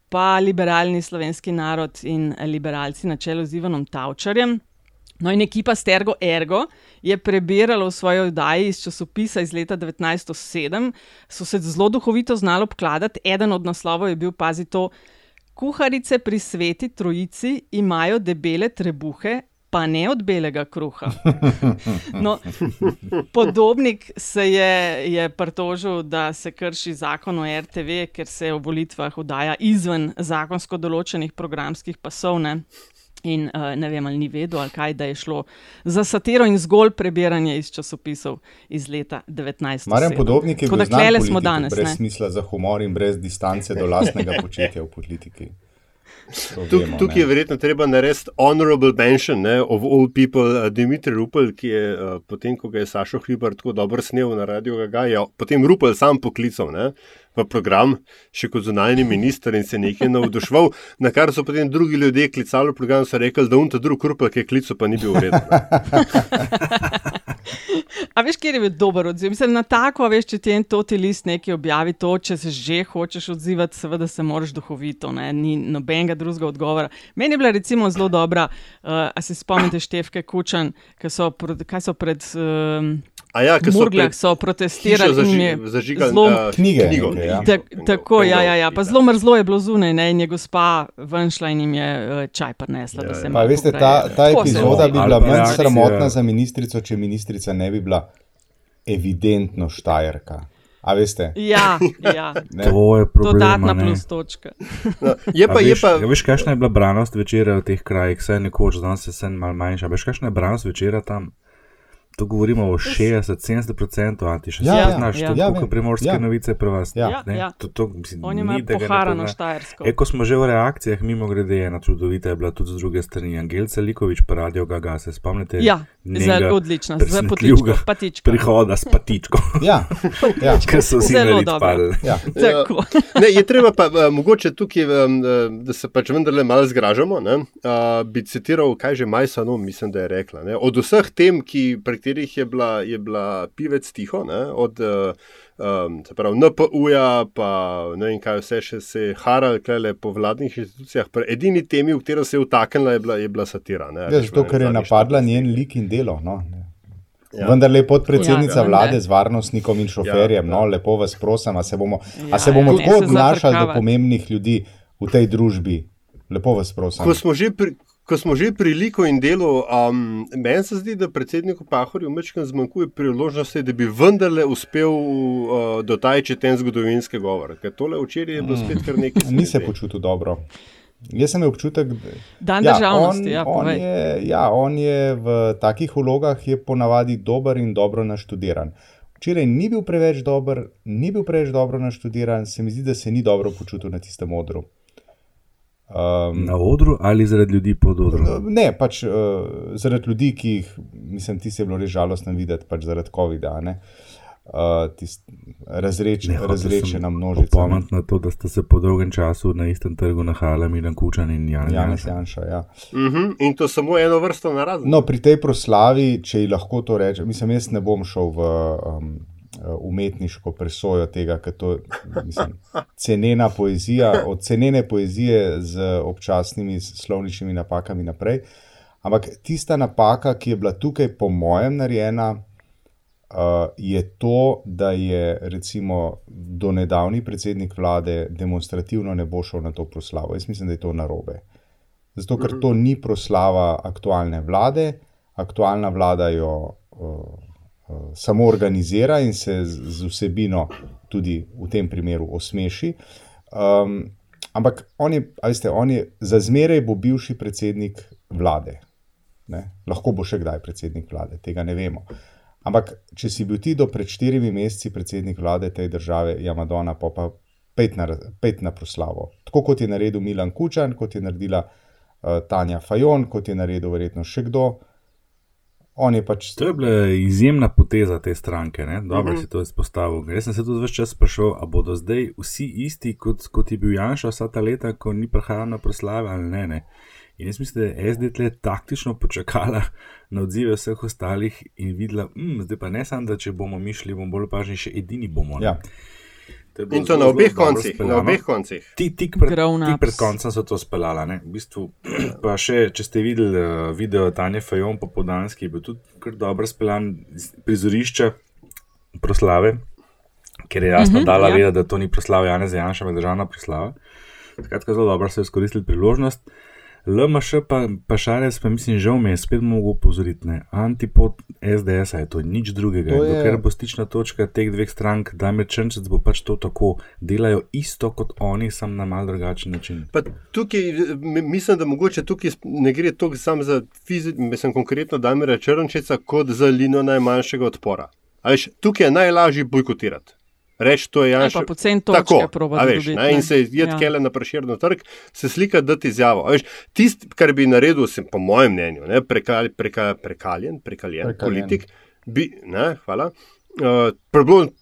pa liberalni slovenski narod in liberalci na čelu z Ivanom Tavčarjem. No, in ekipa Stergo Ergo je prebirala v svoji oddaji iz časopisa iz leta 1907, so se zelo duhovito znali obkladati. Eden od naslovov je bil, pazi to, kuharice pri sveti trojici imajo debele trebuhe, pa ne od belega kruha. No, podobnik se je, je pritožil, da se krši zakon o RTV, ker se v volitvah vdaja izven zakonsko določenih programskih pasov. Ne? In uh, ne vem, ali ni vedel, ali kaj, da je šlo za satiro in zgolj prebiranje iz časopisov iz leta 1907. Marjan Podobnik je Tako bil da znan klele smo politik, danes. brez ne. smisla za humor in brez distance do lastnega početja v politiki. Tuk, vemo, tukaj je verjetno treba narediti honorable mention ne, of all people, uh, Dimitri Rupel, ki je uh, potem, ko ga je Sašo Hribar tako dobro snel na radio, ga je potem Rupel sam poklical ne, v program, še kot zunanji minister in se nekaj navduševal, na kar so potem drugi ljudje klicali v program in so rekli, da unta drug Rupel, ki je klical, pa ni bil vreden. A veš, kje je bil dober odziv? Mislim, na tako, a veš, če ti en toti list nekaj objavi, to, če se že hočeš odzivati, seveda se moraš duhovito, ne? ni nobenega drugega odgovora. Meni je bila recimo zelo dobra, uh, a se spomnite Števke Kučan, ki so, pro- kaj so pred. Um, A ja, ki so Murglah pred so protestirali in zažigali, zelo- a, Knjige, knjigo, neke, ja. Tak, tako, ja, ja, ja. Pa zelo mrzlo je bilo zunaj, ne, in je gospa ven šla in jim je uh, čaj prinesla. da se Pa veste, ta, ta epizoda bi bila manj sramotna za ministrico, če ministrica ne bi bila evidentno štajerka. A veste? Ja, ja. Ne. To je problem. Dodatna ne. plus točka. Je pa, A je veš, pa, a veš, kakšna je bila branost večera v teh krajih, saj nekoč, danes je sen mal manjša. Veš, kakšna je branost večera tam? To govorimo o 60-70%, a ti še Ja, ja, ja, znaš, ja. to Ja, ja, primorske Ja. ja. novice pri vas. Ja. ne? Ja. To, to, mislim, Oni ni, imajo poharano. Štajersko. E, ko smo že v reakcijah, mimo grede, ena čudovita je bila tudi z druge strani. Angelca Likovič pa radio Gaga, se spomnite? Ja, zelo odlična, z presenetljivega patičko, patička. Prihoda s patičko. Ja, ja. Ker so vsi Zelo padli. Ja. Tako. ne, je treba pa uh, mogoče tukaj, um, da se pač vendarle malo zgražamo. Ne, uh, bi citiral, kaj že Majsano, mislim, da je rekla. Ne, od vseh tem, ki, pri katerih je bila, je bila pivec tiho, ne, od uh, um, se pravi, NPU-ja, pa ne vem, kaj vse še se je haral, klele po vladnih institucijah. Pri edini temi, v katero se je vtaknila, je bila, je bila satira. Ne, Ja, zato, ker je napadla njen lik in delo. No. Ja. Ja. Vendar je podpredsednica Ja, ja, vlade ne. z varnostnikom in šoferjem. Ja, Ja, no, ja. lepo vas prosim, a se bomo, Ja, a se bomo ja, tako ne obnašali do pomembnih ljudi v tej družbi. Lepo vas prosim. Ko smo že pri, ko smo že pri liku in delu, um, meni se zdi, da predsedniku Pahorju večkrat zmanjkuje priložnosti, da bi vendarle uspel uh, dotajči ten zgodovinski govor. Ker tole včeraj je bilo spet kar nekaj. Ni se počutil dobro. Jaz sem imel občutek, da Dan državnosti, on, ja, on, povej. je, ja, on je v takih vlogah je ponavadi dober in dobro naštudiran. Včeraj ni bil preveč dober, ni bil preveč dobro naštudiran, se mi zdi, da se ni dobro počutil na tistem odru. Um, Na odru ali zaradi ljudi pod odrom? Ne, pač uh, zaradi ljudi, ki jih, mislim, ti se je bilo res žalostno videti, pač zaradi COVID-a. ne. Uh, tist, razreč, razrečena množica. Spomnite na to, da ste se po dolgem času na istem trgu nahajali Milan Kučan in Jan Janez Janša. Ja. Uh -huh. In to samo eno vrsto na razen. No, pri tej proslavi, če ji lahko to rečem, mislim, jaz ne bom šel v um, umetniško presojo tega, ker to je mislim, cenena poezija, od cenene poezije z občasnimi slovničnimi napakami naprej. Ampak tista napaka, ki je bila tukaj, po mojem, narejena, uh, je to, da je recimo do nedavni predsednik vlade demonstrativno ne bo šel na to proslavo. Jaz mislim, da je to narobe. Zato, ker to ni proslava aktualne vlade, aktualna vlada jo uh, samo organizira in se z, vsebino tudi v tem primeru osmeši. Um, ampak on je, veste, on je za zmeraj bo bivši predsednik vlade. Ne? Lahko bo še kdaj predsednik vlade, tega ne vemo. Ampak, če si bil ti do pred štirimi meseci predsednik vlade te države, ja, Madonna, pa pa pet na, pet na proslavo. Tako kot je naredil Milan Kučan, kot je naredila uh, Tanja Fajon, kot je naredil verjetno še kdo. On je pač. To je bila izjemna poteza te stranke, ne? dobro Mhm. si to izpostavil. Jaz sem se tudi več čas sprašal, ali bodo zdaj vsi isti, kot, kot je bil Janša vsa ta leta, ko ni prihajal na proslave ali ne. ne? In jaz mislim, da je SD tle taktično počakala na odzive vseh ostalih in videla, mm, zdaj pa ne samo, da če bomo mi šli, bomo bolj opažni, še edini bomo. ne." Ja. In to na zelo, obeh zelo dobro koncih, na speljano. obeh koncih. Tik, tik, pred, tik pred koncem so to speljala. Ne? V bistvu, pa še, če ste videli uh, video Tanja Fajon popoldanski, je bil tudi kar dobro speljan z prizorišča proslave, ker je jasno Mhm, dala ja. vedeti, da to ni proslava Janeza Janša, ampak državna proslava. Skratka, zelo dobro so izkoristili priložnost. LMŠ pa, pa Šarec, pa mislim, žal mi je spet mogel upozoriti, ne. antipod SDS-a je to nič drugega. To je- Dokler bo stična točka teh dveh strank, Damir Črnčec bo pač to tako, delajo isto kot oni, sam na mal drugačen način. Pa tukaj, mislim, da mogoče tukaj ne gre toliko samo za fizično, mislim konkretno Damira Črnčeca, kot za linijo najmanjšega odpora. A Veš, tukaj je najlažje bojkotirati. Reči, to je Janša. pa poceni točke Tako, probati a veš, dobiti, ne, ne. in se jed Ja. ja. kele na preširno trg, se slika, da ti izjavo. A Veš, tist, kar bi naredil, sem, po mojem mnenju, ne, prekal, preka, prekaljen, prekaljen, Prekaljen. politik, bi, ne, hvala. Uh,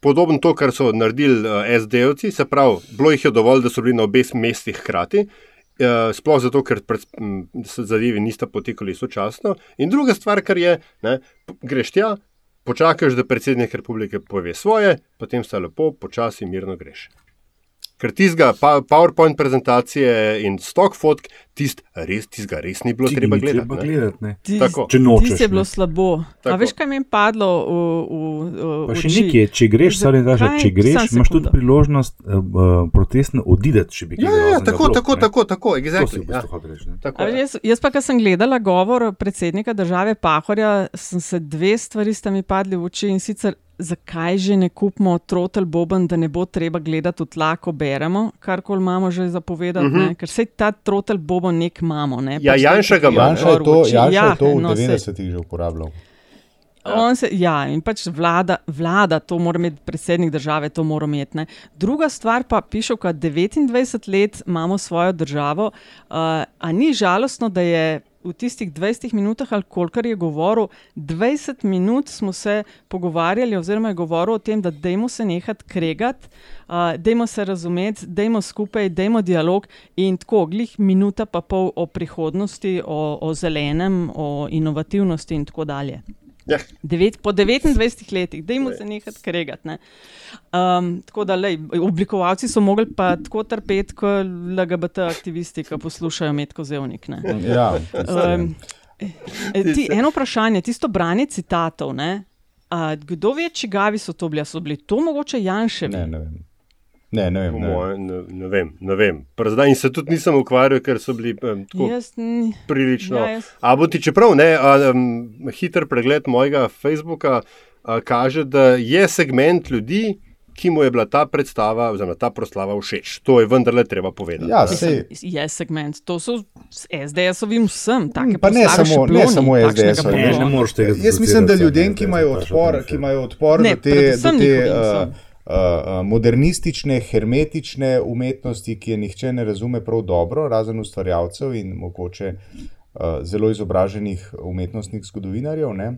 podobno to, kar so naredili uh, SD-ovci, se pravi, bilo jih je dovolj, da so bili na obeh mestih hkrati, uh, sploh zato, ker pred, m, se zadevi nista potekali sočasno. In druga stvar, kar je, ne, greš tja, počakaš, da predsednik republike pove svoje, potem se lepo, počasi, mirno greš. Ker tistega pa, PowerPoint prezentacije in stok fotk, tist res, tistega res ni bilo Ti treba gledati. treba ne. gledati, ne. Tis- Tako. Če nočeš, Tisto je bilo ne. slabo. A Tako. veš, kaj mi je padlo v, v, v Pa še oči? nekaj, če greš, stari daš, Zakaj- če greš, imaš tudi priložnost uh, protestno odideti, če bi Ja, kaj ja, ja, tako, bilo, tako, ne. tako, tako, exactly, ja. ne. Tako, A ja. Jaz, jaz pa, ko sem gledala govor predsednika države Pahorja, sem se dve stvari sta mi padli v oči in sicer. Zakaj že ne kupimo trotel boben, da ne bo treba gledati v tla, ko beremo, kar koli imamo že zapovedati, uh Mhm. -huh. ker se ta trotel boben nek imamo. Ne? Ja, Pač Janša ga ima, je ne? Janša je to, oči. Janša je to v no, saj- 90-ih že uporabljal. On se, ja, in pač vlada, vlada, to mora imeti predsednik države, to mora imeti. Ne. Druga stvar pa piše, da 29 let imamo svojo državo. Uh, a ni žalostno, da je v tistih 20 minutah, ali kolikor je govoril, 20 minut smo se pogovarjali, oziroma je govoril o tem, da dajmo se nehati kregati, uh, dajmo se razumeti, dajmo skupaj, dajmo dialog in tako, glih minuta pa pol o prihodnosti, o, o zelenem, o inovativnosti in tako dalje. Ja. Devet, po 29 letih, da jim se nekaj kregati. Ne. Um, tako da, lej, oblikovalci so mogli pa tako trpeti, kot LGBT aktivisti, ki poslušajo Metko Zevnik. Ne. Ja, Um, ti, eno vprašanje, tisto branje citatov. Ne, a, kdo ve, čigavi so to bili? So bili to mogoče Janševi? Ne, ne vem. Ne, ne vem. Ne moje, ne, ne vem, ne vem. Zdaj, in se tudi nisem ukvarjal, ker so bili um, tako Jaz prilično. Ja, jaz- A bo ti čeprav ne, a, um, hiter pregled mojega Facebooka a, kaže, da je segment ljudi, ki mu je bila ta predstava oziroma ta proslava všeč. To je vendarle treba povedati. Ja, Mislim, je segment, to so s SDS-ovim vsem, take Pa ne samo, ne samo pomena. Ne, moreš tega Jaz mislim, da ljudem, samo ki imajo odpor, ki imajo odpor Ne, do te, do te uh, modernistične, hermetične umetnosti, ki je nihče ne razume prav dobro, razen ustvarjalcev in mogoče uh, zelo izobraženih umetnostnih zgodovinarjev. ne.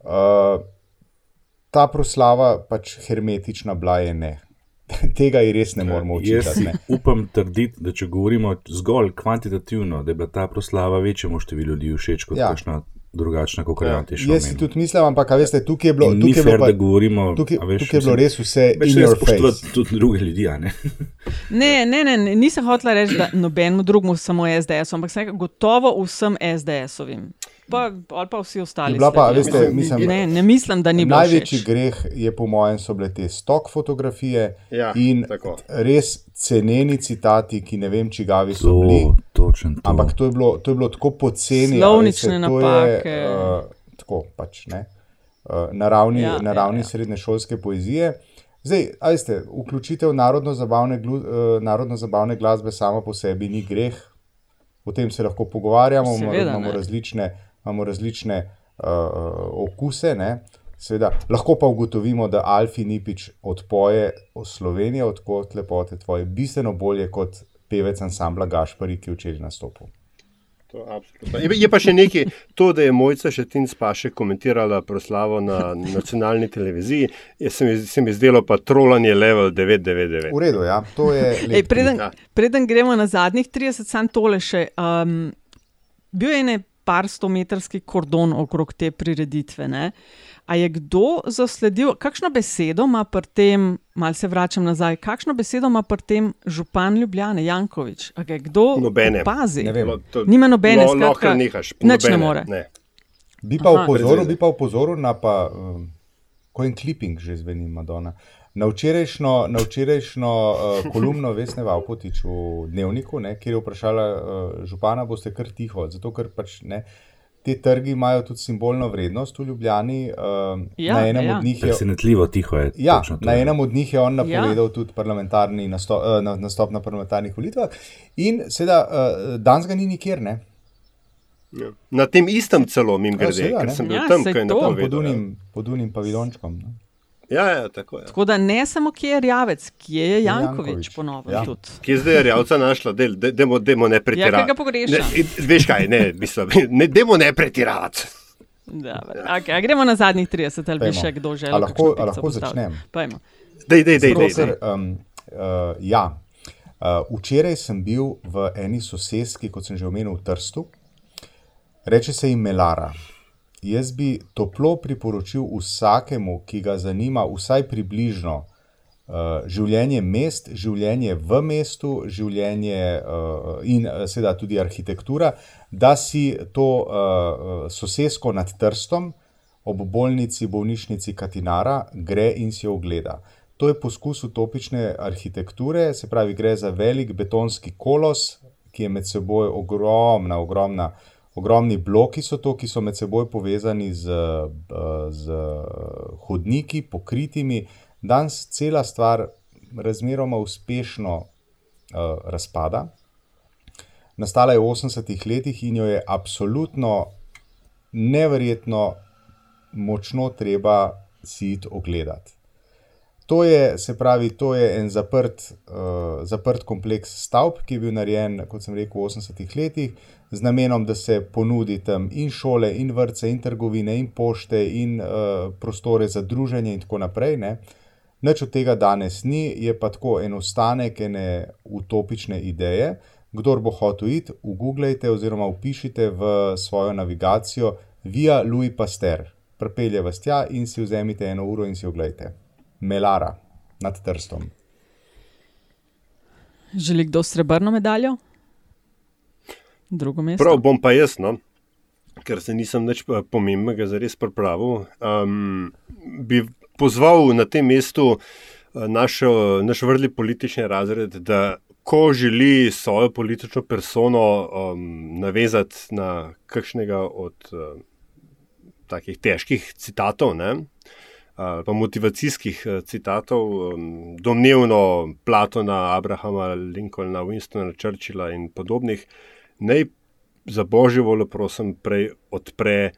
Uh, ta proslava pač hermetična bila je ne. Tega ji res ne moramo Jaz učiti. ne. upam trditi, da če govorimo zgolj kvantitativno, da je bila ta proslava večjemu številu ljudi všeč kot ja. kakšna drugačna, kot Ja, je šel. Jaz si tudi mislim, ampak a veste, tukaj je bilo, In ni tukaj je bilo, fair, pa, govorimo, tukaj, veš, tukaj je bilo res vse face. Tudi druge ljudi, a ne. Ne, ne, ne, nisem hotela reči, da nobenemu drugemu samo SDS, ampak sem rekla, gotovo vsem SDS-ovim. Pa, ali pa vsi ostali. Bila pa, sledijo. veste, mislim, ne, ne mislim, da ni bilo Največji všeč. greh je, po mojem, so bile te stok fotografije Ja, in tako. res ceneni citati, ki ne vem, čigavi so bili. Točen to. Ampak to je bilo, to je bilo tako poceni. Slovnične to napake. Je, uh, tako pač ne. Uh, na ravni, Ja, na ja, ravni ja. srednješolske poezije. Zdaj, a veste, vključitev narodno-zabavne, glu- uh, narodno-zabavne glasbe sama po sebi ni greh, o tem se lahko pogovarjamo, imamo, Seveda imamo ne. različne, imamo različne uh, okuse. Ne? Seveda, lahko pa ugotovimo, da Alfi Nipič odpoje o Sloveniji, odkot lepote tvoje, bistveno bolje kot pevec ansambla Gašpari, ki je včeraj nastopil. To absolutno. Je, pa še nekaj, to, da je Mojca Šetin Spaše komentirala proslavo na nacionalni televiziji, je, se, mi, se mi zdelo pa trolanje level 999. V redu, ja, to je Ej, preden, Ja. preden gremo na zadnjih 30, sam tole še. Um, bil je ne par stometrski kordon okrog te prireditve. Ne? A je kdo zasledil, kakšno besedo ima pri tem, malo se vračam nazaj, kakšno besedo ima pri tem župan Ljubljane, Jankovič? A ga je kdo Nobene. opazi? Ne vem. Lo- to- Nima nobene, lo- lahko skratka, nehaš, nič ne nobene, more. Ne. Bi pa, veze. bi pa upozoril na pa, um, ko en clipping že zveni Madonna. Na včerajšnjo, na včerajšnjo uh, kolumno Vesne Vavpotič v Dnevniku, ne, kjer je vprašala uh, župana, boste kar tiho, zato ker pač ne. Te trgi imajo tudi simbolno vrednost v Ljubljani. Uh, Ja, na enem ja. od njih je Presenetljivo tiho je. Ja, na enem od njih je on Ja. napovedal ja. tudi parlamentarni nastop, eh, na- nastop na parlamentarnih volitvah. In seveda, uh, danes ga ni nikjer, ne? Ja. Na tem istem celo, mim Ja, grede, seveda, ker sem bil Ja, tam, kaj je to. Tam pod pod unim paviljončkom. Ne? Ja, ja, tako je. Tako da ne samo, kje je Rjavec, kje je Jankovič, Jankovič, ponovno ja. tudi. Kje zdaj je Rjavca našla, del, de, demo, demo ne Ja, pretiravati. kaj ga pogreša. Ne, veš kaj, ne, mislim, ne, demo ne pretiravati. Dobro, Okay, a gremo na zadnjih 30, ali bi še kdo želel? lahko- lahko začnem? Dej, dej, dej, dej, Sicer, dej. um, uh, ja. uh, včeraj sem bil v eni sosedski, kot sem že omenil, v Trstu. Reče se jim Melara. Jaz bi toplo priporočil vsakemu, ki ga zanima vsaj približno uh, življenje mest, življenje v mestu, življenje uh, in uh, seveda tudi arhitektura, da si to uh, sosedsko nad Trstom ob bolnici, bolnišnici Katinara gre in si jo ogleda. To je poskus utopične arhitekture, se pravi, gre za velik betonski kolos, ki je med seboj ogromna, ogromna. Ogromni bloki so to, ki so med seboj povezani z, eh, z hodniki, pokritimi. Danes cela stvar razmeroma uspešno uh, razpada. Nastala je v 80-ih letih in jo je absolutno neverjetno močno treba si iti ogledati. To je, se pravi, to je en zaprt, uh, zaprt kompleks stavb, ki je bil narejen, kot sem rekel, v 80-ih letih, z namenom, da se ponudi tam in šole, in vrtce, in trgovine, in pošte, in uh, prostore za druženje, in tako naprej. Ne. Nič od tega danes ni, je pa tako en ostanek ene utopične ideje. Kdor bo hotel iti, ugooglejte oziroma upišite v svojo navigacijo Via Louis Pasteur. Prepelje vas tja in si vzemite eno uro in si oglejte. Melara nad Trstom. Želi kdo srebrno medaljo? Drugo mesto. Prav bom pa jaz, no, ker se nisem nič pa pomembnega za res pripravil. Um, bi pozval na tem mestu naš, naš vrli politični razred, da ko želi svojo politično persono um, navezati na kakšnega od uh, takih težkih citatov, ne, uh, pa motivacijskih uh, citatov, um, domnevno Platona, Abrahama, Lincolna, Winstona, Churchilla in podobnih, naj za božjo voljo, prosim, odpre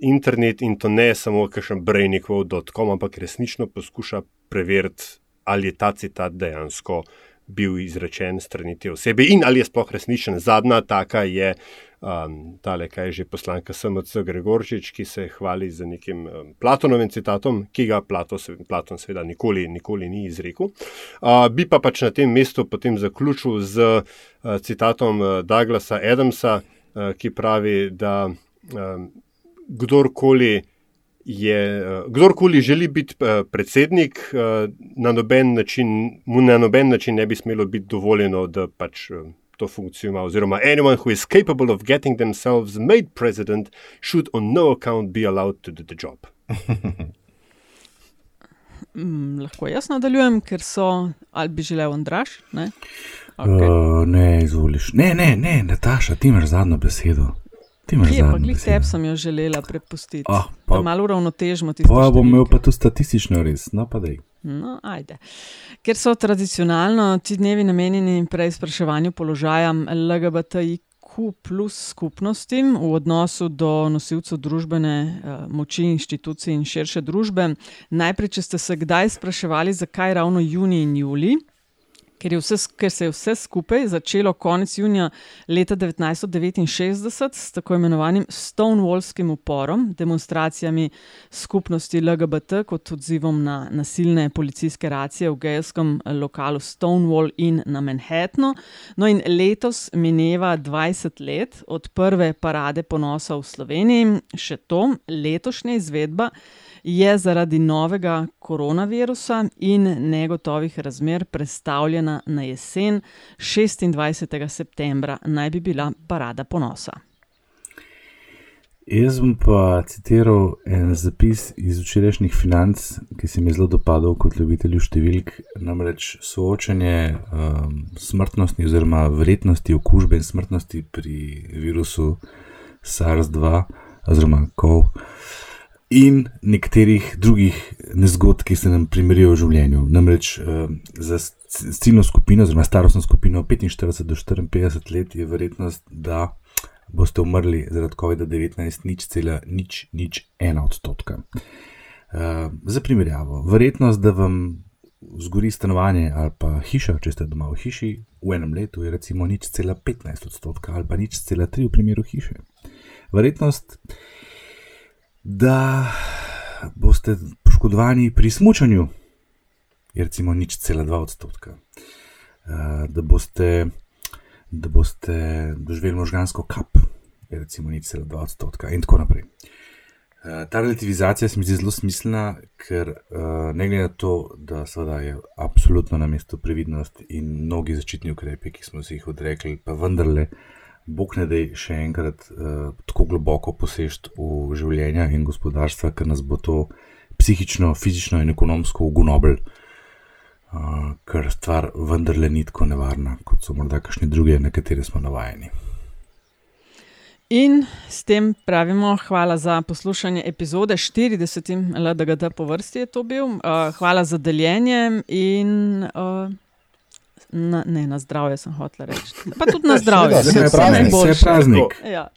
internet in to ne samo kakšen brejnikov.com, ampak resnično poskuša preveriti, ali je ta citat dejansko bil izrečen strani te osebe in ali je sploh resničen. Zadnja taka je um, tale, kaj je že poslanka SMC Gregorčič, ki se hvali z nekim um, Platonovim citatom, ki ga Plato, Platon seveda nikoli, nikoli ni izrekel. Uh, bi pa pač na tem mestu potem zaključil z uh, citatom uh, Douglasa Adamsa, uh, ki pravi, da um, kdorkoli je, uh, kdorkoli želi biti uh, predsednik, uh, na noben način, mu na noben način ne bi smelo biti dovoljeno, da pač. To funkcijo ima, oziroma, anyone who is capable of getting themselves made president should on no account be allowed to do the job. mm, lahko jaz nadaljujem, ker so ali bi želel Andraš? Ne, okay. uh, ne izvoliš. Ne, ne, ne, Nataša, ti imaš zadnjo besedo. Kje pa glih teb sem jo želela prepustiti? Ah, da malo uravnotežimo tisto. Pa bom imel pa tu statistično res, no pa dej. No, ajde. Ker so tradicionalno ti dnevi namenjeni preizpraševanju položaja LGBTIQ plus skupnosti v odnosu do nosilcev družbene uh, moči, inštitucij in širše družbe. Najprej, če ste se kdaj spraševali, zakaj ravno juni in juli, ker, vse, ker se je vse skupaj začelo konec junija leta 1969 s tako imenovanim Stonewallskim uporom, demonstracijami skupnosti LGBT kot odzivom na nasilne policijske racije v gejskem lokalu Stonewall in na Manhattnu. No, in letos mineva 20 let od prve parade ponosa v Sloveniji, še to, letošnja izvedba je zaradi novega koronavirusa in negotovih razmer predstavljena na jesen 26. septembra, naj bi bila parada ponosa. Jaz bom pa citiral en zapis iz včerajšnjih financ, ki se mi je zelo dopadal kot ljubitelju številk, namreč soočanje um, smrtnosti oziroma vrednosti okužbe in smrtnosti pri virusu SARS-2 oziroma COV in nekaterih drugih nezgod, ki se nam primerijo v življenju. Namreč uh, za ciljno skupino, oziroma starostno skupino 45 do 54 let, je verjetnost, da boste umrli zaradi COVID-19 nič cela, nič, nič ena odstotka. Uh, za primerjavo, verjetnost, da vam zgori stanovanje ali pa hiša, če ste doma v hiši, v enem letu je recimo nič cela 15 odstotka ali pa nič cela 3 v primeru hiše. Verjetnost da boste poškodovani pri smutnju, je recimo nič cela dva odstotka, eh, da boste, da boste doživeli možgansko kap, je recimo nič cela dva odstotka in tako naprej. Eh, ta relativizacija se mi zdi zelo smiselna, ker eh, ne glede na to, da je absolutno na mestu previdnost in mnogi začetni ukrepi, ki smo si jih odrekli, pa vendarle Bog ne da še enkrat uh, tako globoko posežt v življenje in gospodarstva, ker nas bo to psihično, fizično in ekonomsko ugunobel, uh, ker stvar vendarle ni tako nevarna, kot so morda kakšne druge, na katere smo navajeni. In s tem pravimo, hvala za poslušanje epizode 40, LDGD po vrsti je to bil. Uh, hvala za deljenje in. Uh, Na, ne, na zdravje sem hotel reči. Pa tudi na zdravje, da se pravi, vse praznik. Ja.